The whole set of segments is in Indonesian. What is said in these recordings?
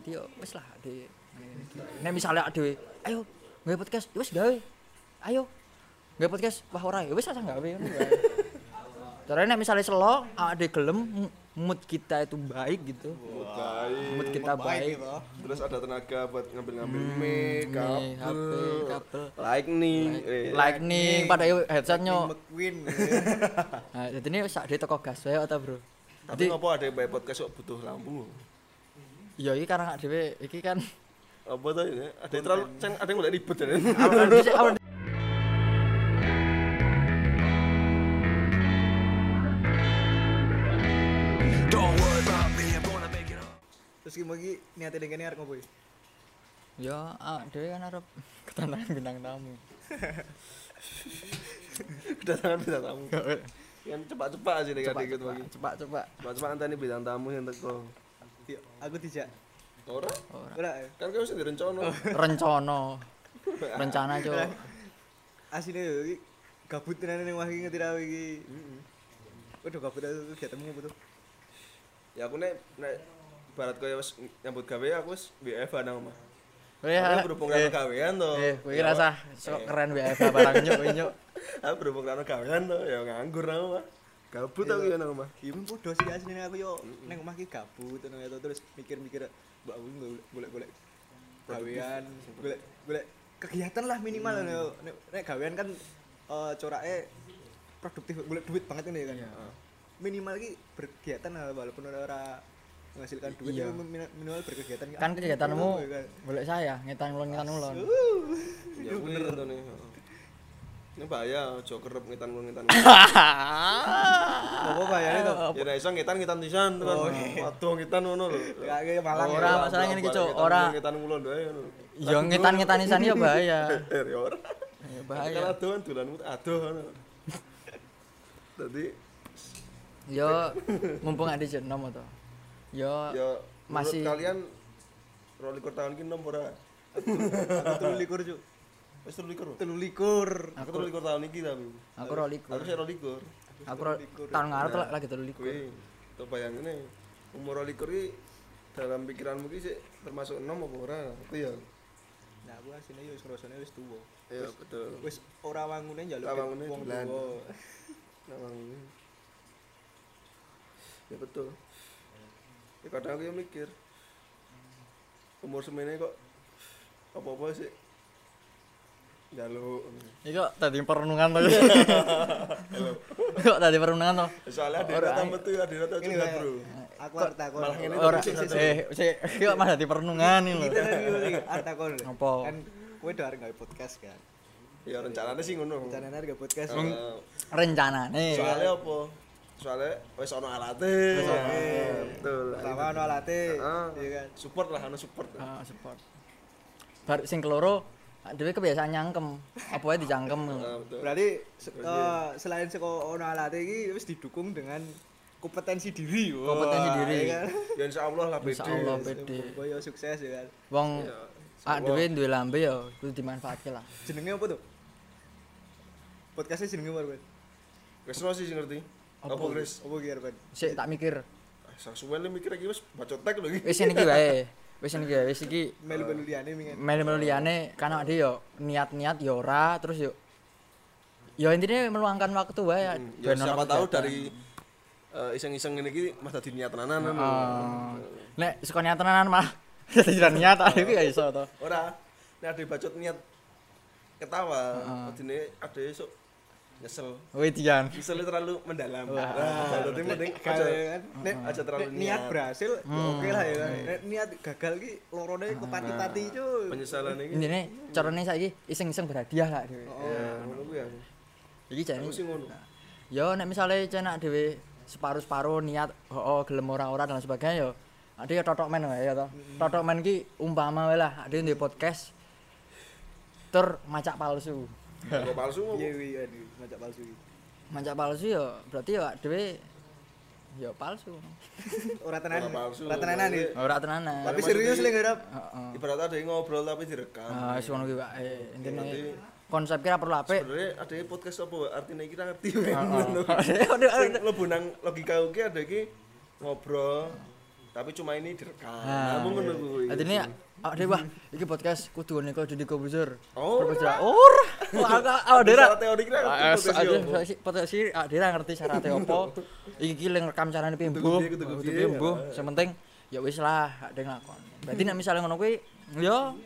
Dadi yo wis lah ade. Nek misale ade ayo gawe podcast, ya wis gawe. Ayo. Gawe podcast, wah ora ya wis asal gawe. Terus nek misale selo, ade gelem mood kita itu baik gitu. baik Mood kita baik. gitu. terus ada tenaga buat ngambil-ngambil mic, mic, kabel, HP, kabel. lightning, eh, Lightning pada yo headsetnya. McQueen. Nah, jadi ini sak di toko gas wae ta, Bro. Tapi ngopo ada yang podcast kok butuh lampu? Ya iki karena dhewe iki kan Apa tuh ini? Ada yang terlalu, ceng, ada yang mulai ribet ya. Terus gimana lagi niatnya dengan arep ngopo? iki? Ya, ah, dhewe kan arep ketantangan bintang tamu. Kedatangan bintang tamu. Yang cepat-cepat aja nih Cepat, kadang gitu lagi. cepat, cepat. Cepat-cepat anteni bintang tamu yang teko. Aku dijak. Ora? Ora. Kan kau sendiri rencana. Rencana. Rencana, Cuk. Asine yo gabut tenan ning wah iki ngerti ra iki. Udah gabut aja kegiatanmu apa tuh? Ya aku nek nek barat kaya wis nyambut gawe aku wis WFH nang omah. Aku berhubung karo gawean to. eh, kowe Ya, rasa sok keren WFH barang nyuk kowe nyuk. Aku berhubung karo gawean to ya nganggur nang omah. Gabut aku ya nang omah. Iya pun podo sih asline aku yo ning omah iki gabut ngono ya, terus mikir-mikir mbak aku golek-golek gawean, golek kegiatan lah minimal ngono. Nek nek gawean kan eh corake produktif golek duit banget ini kan. Minimal iki berkegiatan lah, walaupun ora menghasilkan duit Iya. minimal berkegiatan Kan kegiatanmu Kan. boleh saya ngetan ulun ngetan ulun. Ya bener to nih. Ini bahaya, aja kerep ngitan ngitan. Apa bayane to? Ya iso ngitan ngitan pisan kan. Waduh ngitan ngono lho. Kayak malang. Ora, masalah ngene iki, Cuk. Ngitan- Ora. ngitan ngulon wae ngono. Ya ngetan ngetan isan ya bahaya. Ya ora. Bahaya. adoh dolanmu adoh ngono. Dadi Yo mumpung ada jenom to. Yo ya masih- kalian rolikur tahun ki nom ora? Aku telu likur cuk. Wis rolikur. Telu likur. Aku rolikur tahun iki tapi. aku rolikur. Aku rolikur. Aku ro- tahun ngarep lah- lagi telu likur. Kuwi to bayangine umur rolikur ki dalam pikiranmu ki sih termasuk nom apa ora? Itu ya. Nah, aku asline yo wis ngrasane wis tuwa. Iya betul. Wis ora wangune njaluk wong tuwa. Ini. Ya betul. Ya kadang aku ya mikir umur semene kok apa-apa sih jaluk Iki kok tadi perenungan to. Kok tadi perenungan to. soalnya ada ae. metu ada rata Ini juga bro Aku arep takon. malah ngene Ora eh sik kok malah di perenungan iki Kita lho. lagi arep takon. Apa? Kan kowe udah arep gawe podcast kan. ya rencananya sih ngono Rencananya gawe podcast. Eh, Rencanane. soalnya apa soalnya wis ono alate Nah, betul Pertama ono alate, iya kan. support lah ono support Ah, support. Bar sing keloro dhewe kebiasaan nyangkem. Apa wae dicangkem. Ah, Berarti eh, selain saka ono alate iki wis didukung dengan kompetensi diri. Wah, Kompetensi diri. iya kan. ya insya Allah lah Insya Allah pede. Koyo sukses ya kan. Wong Ya, ah dhewe duwe lambe ya kudu dimanfaatke lah. Jenenge apa tuh? Podcastnya jenenge apa, Ben? Krisno sih ngerti Apa? Kris Apa ki arep, Ben? Sik tak mikir. Saksuwen lu mikir lagi wis baca tek lho iki Wis ini wae. Wis ini iki. Wis iki Melu-melu liyane melu-melu liyane kan ade yo niat-niat yo ora terus yo yo intinya meluangkan waktu wae ya. Hmm, ya siapa tahu dari eh, iseng-iseng ini iki mas dadi niat tenanan. Ah. nek suka niat tenanan malah tidak niat ada iki ya iso to. Ora. Nek ada bacot niat ketawa, Heeh. adine ada esuk nyesel. Wih Dian. Nyesel terlalu mendalam. Wah. Nah, dadi mending aja Gawe kan. Nek aja terlalu nek niat berhasil ya oke lah ya kan. Hmm. Nek niat gagal ki lorone kepati-pati cuy. penyesalan iki. Intine carane saiki iseng-iseng berhadiah lah dhewe. Ya, ngono kuwi ya. Iki jane. Aku sih ngono. Yo nek misale cenak dhewe separuh-separuh niat oh gelem ora-ora dan sebagainya yo ade yo totok men ya to. Totok men ki umpama wae lah ade ndek podcast tur macak palsu. Kok palsu ngopo? Iya wi aduh macak palsu. Macak palsu yo berarti yo dhewe yo palsu. Ora tenan. Ora tenanan iki. Ora tenanan. Tapi serius lho ngarep. Heeh. Ibarat ada yang ngobrol tapi direkam. Ah, wis ngono ki wae. Intine Berarti- konsep kira perlu apik. Sebenarnya ada podcast apa artinya kita ngerti. Heeh. Nang logika iki ada iki ngobrol tapi cuma ini direkam. Ah, Namun ngono kuwi. Dadi ini dhewe wah iki podcast kudu ngene kok Deddy Kobuzer. Oh. Wah, awak dhewe Secara teori kira Ah, potensi ah, dia ra ngerti syaratnya apa. Iki ki leng rekam carane piye piye, kudu piye, ya. Sing penting ya wis lah ada nglakon. Berarti nek misalnya ngono kuwi ya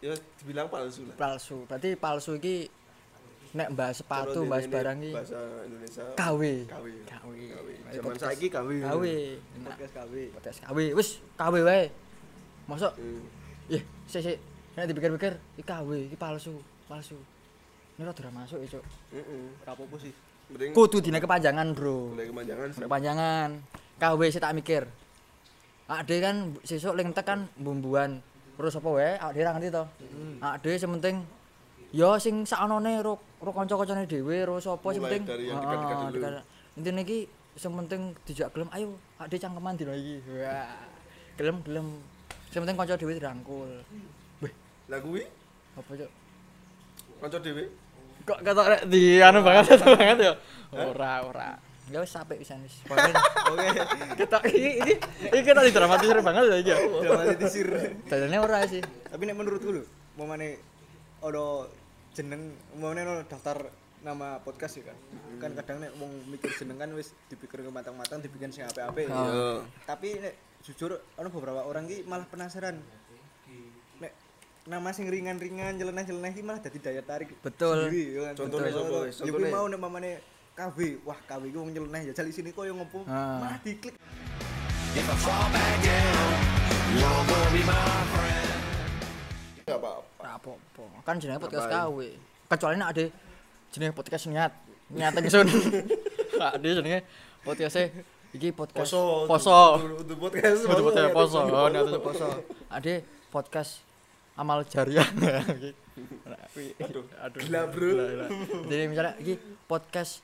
Ya dibilang palsu lah. palsu. Berarti palsu iki nek bahas sepatu, Cara bahas ini barang iki bahasa Indonesia. KW. KW. KW. Zaman podcast saiki KW. KW. Podcast KW podcast KW. Wis KW wae. Masuk Hmm. ih sik sik nek dipikir-pikir iki KW, iki palsu, palsu. Ini rada ora masuk ya, Cuk. Heeh. sih Kudu dine kepanjangan, Bro. boleh kemanjangan sih. Kepanjangan. KW sih tak mikir. Ade kan sesuk ling tek kan bumbuan. Terus apa wae? Ade ra ngerti to. Ade sing penting ya sing sakonone ro ro kanca-kancane dhewe ro sapa sing penting. dari yang dekat-dekat dulu. Intine iki sing penting dijak gelem ayo ade cangkeman dino iki. Wah. Gelem gelem. Sing penting kanca dhewe dirangkul. Weh, Lah kuwi apa cuk? kanca dhewe. Kok kata rek di anu banget itu banget ya. Ora ora. Ya wis sampe pisan wis. Pokoknya oke kita ini ini ini kita didramatisir banget ya iki. dramatisir Dadane ora sih. tapi nek menurutku lho mau mana ono jeneng mau ono daftar nama podcast ya kan kan kadang nek wong mikir jeneng kan wis dipikir ke matang-matang dibikin sing apik-apik. Iya. tapi nek jujur ono beberapa orang ki malah penasaran nek nama sing ringan-ringan jeleneh-jeleneh ki malah dadi daya tarik Betul. sendiri, kan? Contohnya sapa, wis? Contohnya? mau nek mamane KB wah KB ki wong nyeleneh ya jali sini koyo ngopo Ah. malah diklik Enggak apa-apa. Ora apa-apa. Kan jenenge podcast? KW. Kecuali nek ade jenenge podcast niat. Niat ingsun. Ade jenenge podcast iki podcast Poso. Poso. Untuk podcast. Kudu podcast poso. Oh, poso. niat poso. Ade podcast amal jariah. Aduh. Aduh. Gila, bro. Jadi misalnya iki podcast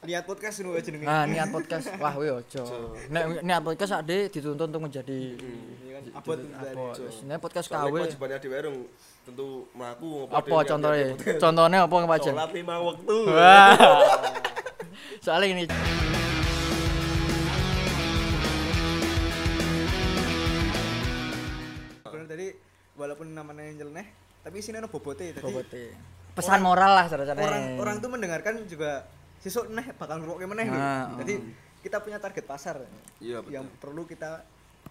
niat podcast ngono wae jenenge Nah, niat podcast. Wah, wih ojo. Nek niat podcast ade dituntut untuk menjadi Iya kan abot apa? Nek podcast KW. kewajibannya dhewe rung tentu mlaku Apa contohnya? Contohnya apa ngebaca? Sholat lima waktu. Soalnya ini Bener tadi walaupun namanya nyeleneh tapi sini ada bobote tadi bobote. Pesan moral lah cara-cara. orang orang tuh mendengarkan juga sesuk neh bakal ngrungokke meneh. Nah, Jadi kita punya target pasar Iya, betul. yang perlu kita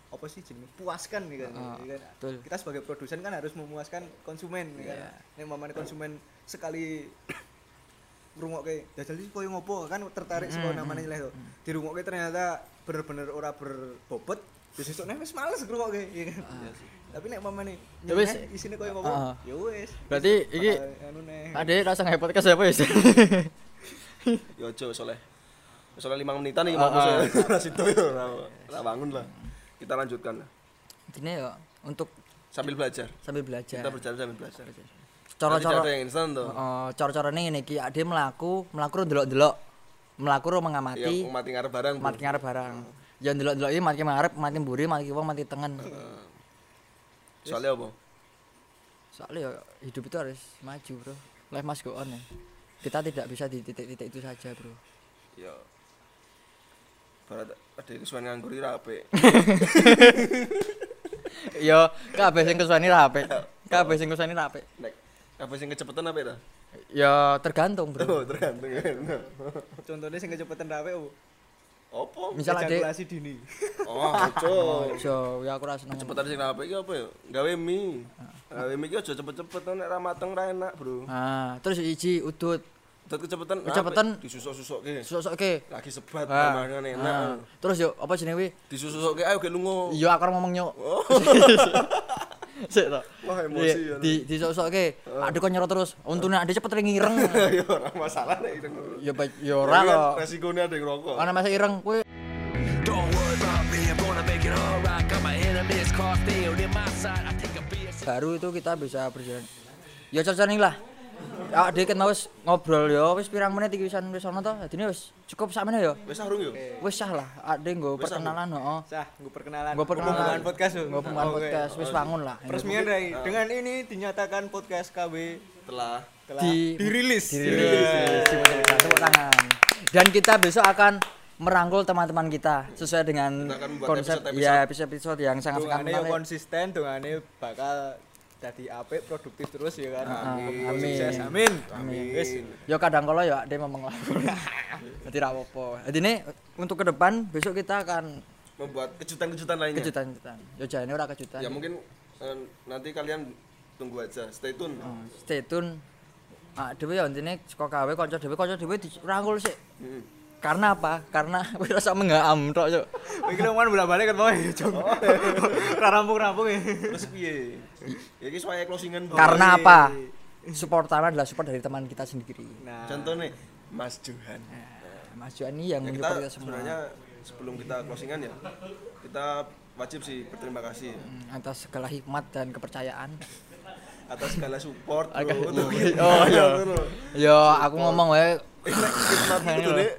apa sih jenis puaskan nih kan, Ah, ya kan? betul. kita sebagai produsen kan harus memuaskan konsumen ya Iya. kan nek mamane konsumen sekali ngrungokke jajal iki koyo ngopo kan tertarik saka Hmm, namanya nyeleh to dirungokke ternyata bener-bener ora berbobot ya sesuk wis males ngrungokke ya kan tapi nek mamane Ya nyeleh isine koyo ngopo Ah. ya wis Berarti iki Bakal anu ade rasa nge podcast apa ya? Ya ojo soleh. Soalnya lima menitan nih Ah, mau ah. situ ya bangun lah. Kita lanjutkan lah. Ini ya untuk Sambil belajar. sambil belajar. Kita berjalan sambil belajar. Cara-cara ada yang instan tuh. Oh, cara-carane ngene iki ade mlaku, mlaku ro ndelok-ndelok. Mlaku ro Ya, mengamati, mati ngarep barang. mati ngarep barang. Ya ndelok-ndelok iki mati ngarep, mati mburi, mati kiwa, mati tengen. Eh, Soalnya apa? Soalnya ya hidup itu harus maju, Bro. Life must go on ya. Kita tidak bisa di titik-titik itu saja, Bro. Ya. Barat ada kesuwen nganggur ira apik. Yo, kabeh sing kesuweni ra apik. Kabeh sing kesuweni ra apik. Nek apa sing kecepetan apik ta? Ya tergantung, Bro. Oh, tergantung kan. contohnya sing kecepetan rawe oh Apa? Misal ade ejakulasi dini Oh, ojo. Ojo, ya aku ra seneng. Cepetan sing apik iki apa ya? Gawe mie. Gawe mie iki aja cepet-cepet nek ra mateng ra enak, Bro. Ah, terus iki udut, Dadi kecepetan. Kecepetan. disusuk-susukke. susuk-suke. Lagi sebat Ah, mangan enak. ah. Terus yo apa jenenge wi? Disusuk-susukke ayo ge lunga. Iya aku ngomong nyok. Sik to. Wah, emosi ya. Di di sok-sokke. Aduh kok nyerot terus. Untune ade cepet ngireng. Ya ora masalah nek itu. Ya ba- ya ora kan kok. Resikonya ada yang rokok. Ana masa ireng beer. baru itu kita bisa berjalan. Ya cocok lah. Ya dek mau wis ngobrol ya wis pirang menit iki wisan wis ana to. Dadine wis cukup sakmene ya. Wis sarung yo. Wis sah lah. Ade nggo Wis sah, perkenalan heeh. sah gue perkenalan Nggo perkenalan. Podcast tuh Nggo Oke. podcast wis bangun lah. peresmian Rai dengan ini dinyatakan podcast KB Telah telah Di- dirilis dirilis. Tepuk tangan. Dan kita besok akan merangkul teman-teman kita sesuai dengan Kita akan membuat konsep episode-episode. ya episode-episode yang sangat sangat yo menarik. konsisten, dongane bakal jadi apik, produktif terus ya kan. Ah, Amin. amin. Sukses, amin. Amin. Wis. Yo kadang kalau ya dia memang ngelakuin. Jadi ra. Jadi ini untuk ke depan besok kita akan membuat kejutan-kejutan lainnya kejutan-kejutan. Yo jane ora kejutan. ya mungkin eh, nanti kalian tunggu aja stay tune Oh, stay tune. Ah, dhewe ya intine saka gawe kanca dhewe kanca dhewe dirangkul sik. Mm. Karena apa? Karena wis rasa mengaam tok, Cuk. Iki lho man bolak-balik kan mau ya, Jong. Ra rampung-rampung ya. terus piye ya ini soalnya closingan Bu. Karena iya. apa? Support pertama adalah support dari teman kita sendiri. Nah, contohnya Mas Johan Mas Juan ini yang ya kita menyupport kita semua sebenarnya sebelum kita closingan ya kita wajib sih berterima kasih Hmm, atas segala hikmat dan kepercayaan. atas segala support bro. Agak- Tuh, Oh, iya. Yo, aku ngomong wae. Hikmat itu deh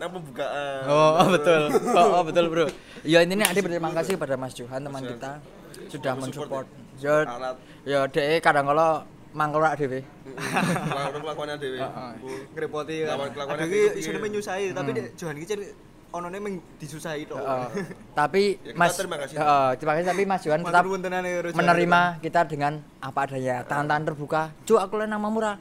nang pembukaan Oh, oh, betul. Oh, oh, betul, Bro. Ya intinya Ade berterima kasih pada Mas Johan teman kita sudah mensupport. Yo, alat yo dhek kadang kala mangkel rak dhewe. lawan kelakuannya dewe ngrepoti yang iki isine menyusahi, tapi Dek, Johan iki onone meng disusahi tok. Tapi Ya, Mas terima kasih. Heeh, terima kasih tapi Mas Johan tetap ya, menerima kita dengan apa adanya. Tangan-tangan terbuka. Cuk, aku le namamu ra.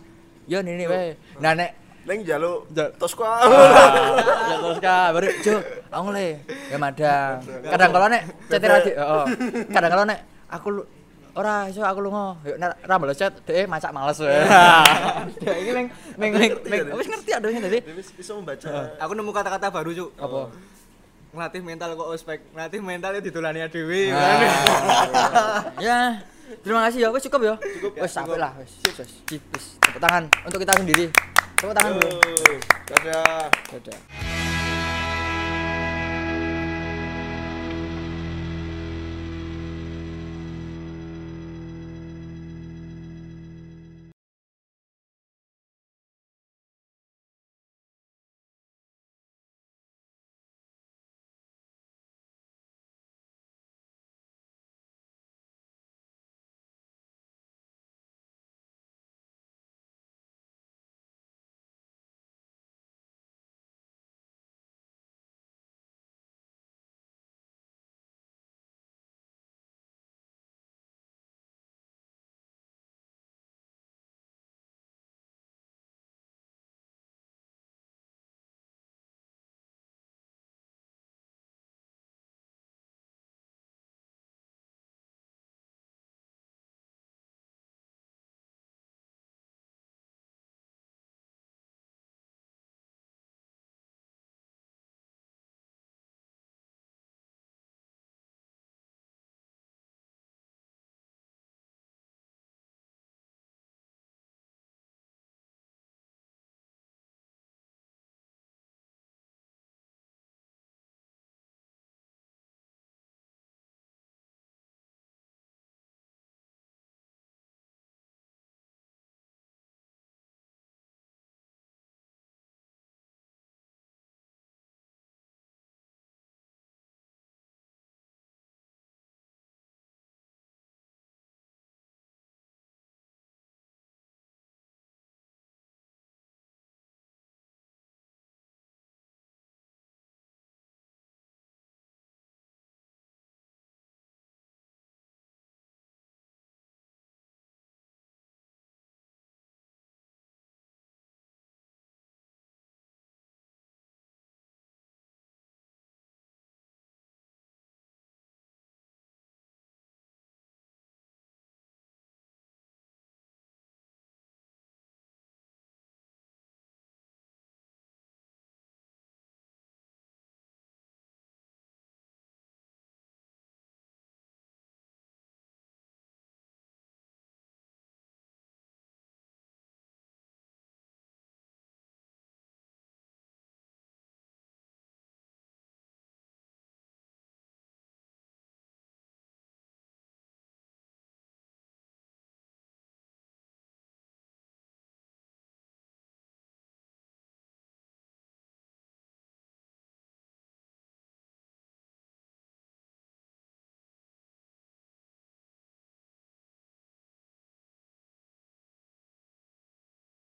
Yo ini wae. Nah nek neng jaluk Ja- tosko ya terus ka baru cuk aku le ya madang. Kadang kala nek chat ra di heeh kadang kala nek aku ora iso aku lunga. Yuk nek ra balas chat dhek macak males wae ya iki meng meng meng- wis ngerti. adone dadi Dewi bisa membaca. Aku nemu kata-kata baru, Cuk. apa? Ngelatih mental kok ospek. Ngelatih mental ya ditulani dhewe. Ah. ya terima kasih ya. Wis cukup ya. Cukup ya, wis sampai cukup. lah wis. Wis wis. Tepuk tangan untuk kita sendiri tepuk tangan bro Yo, dadah dadah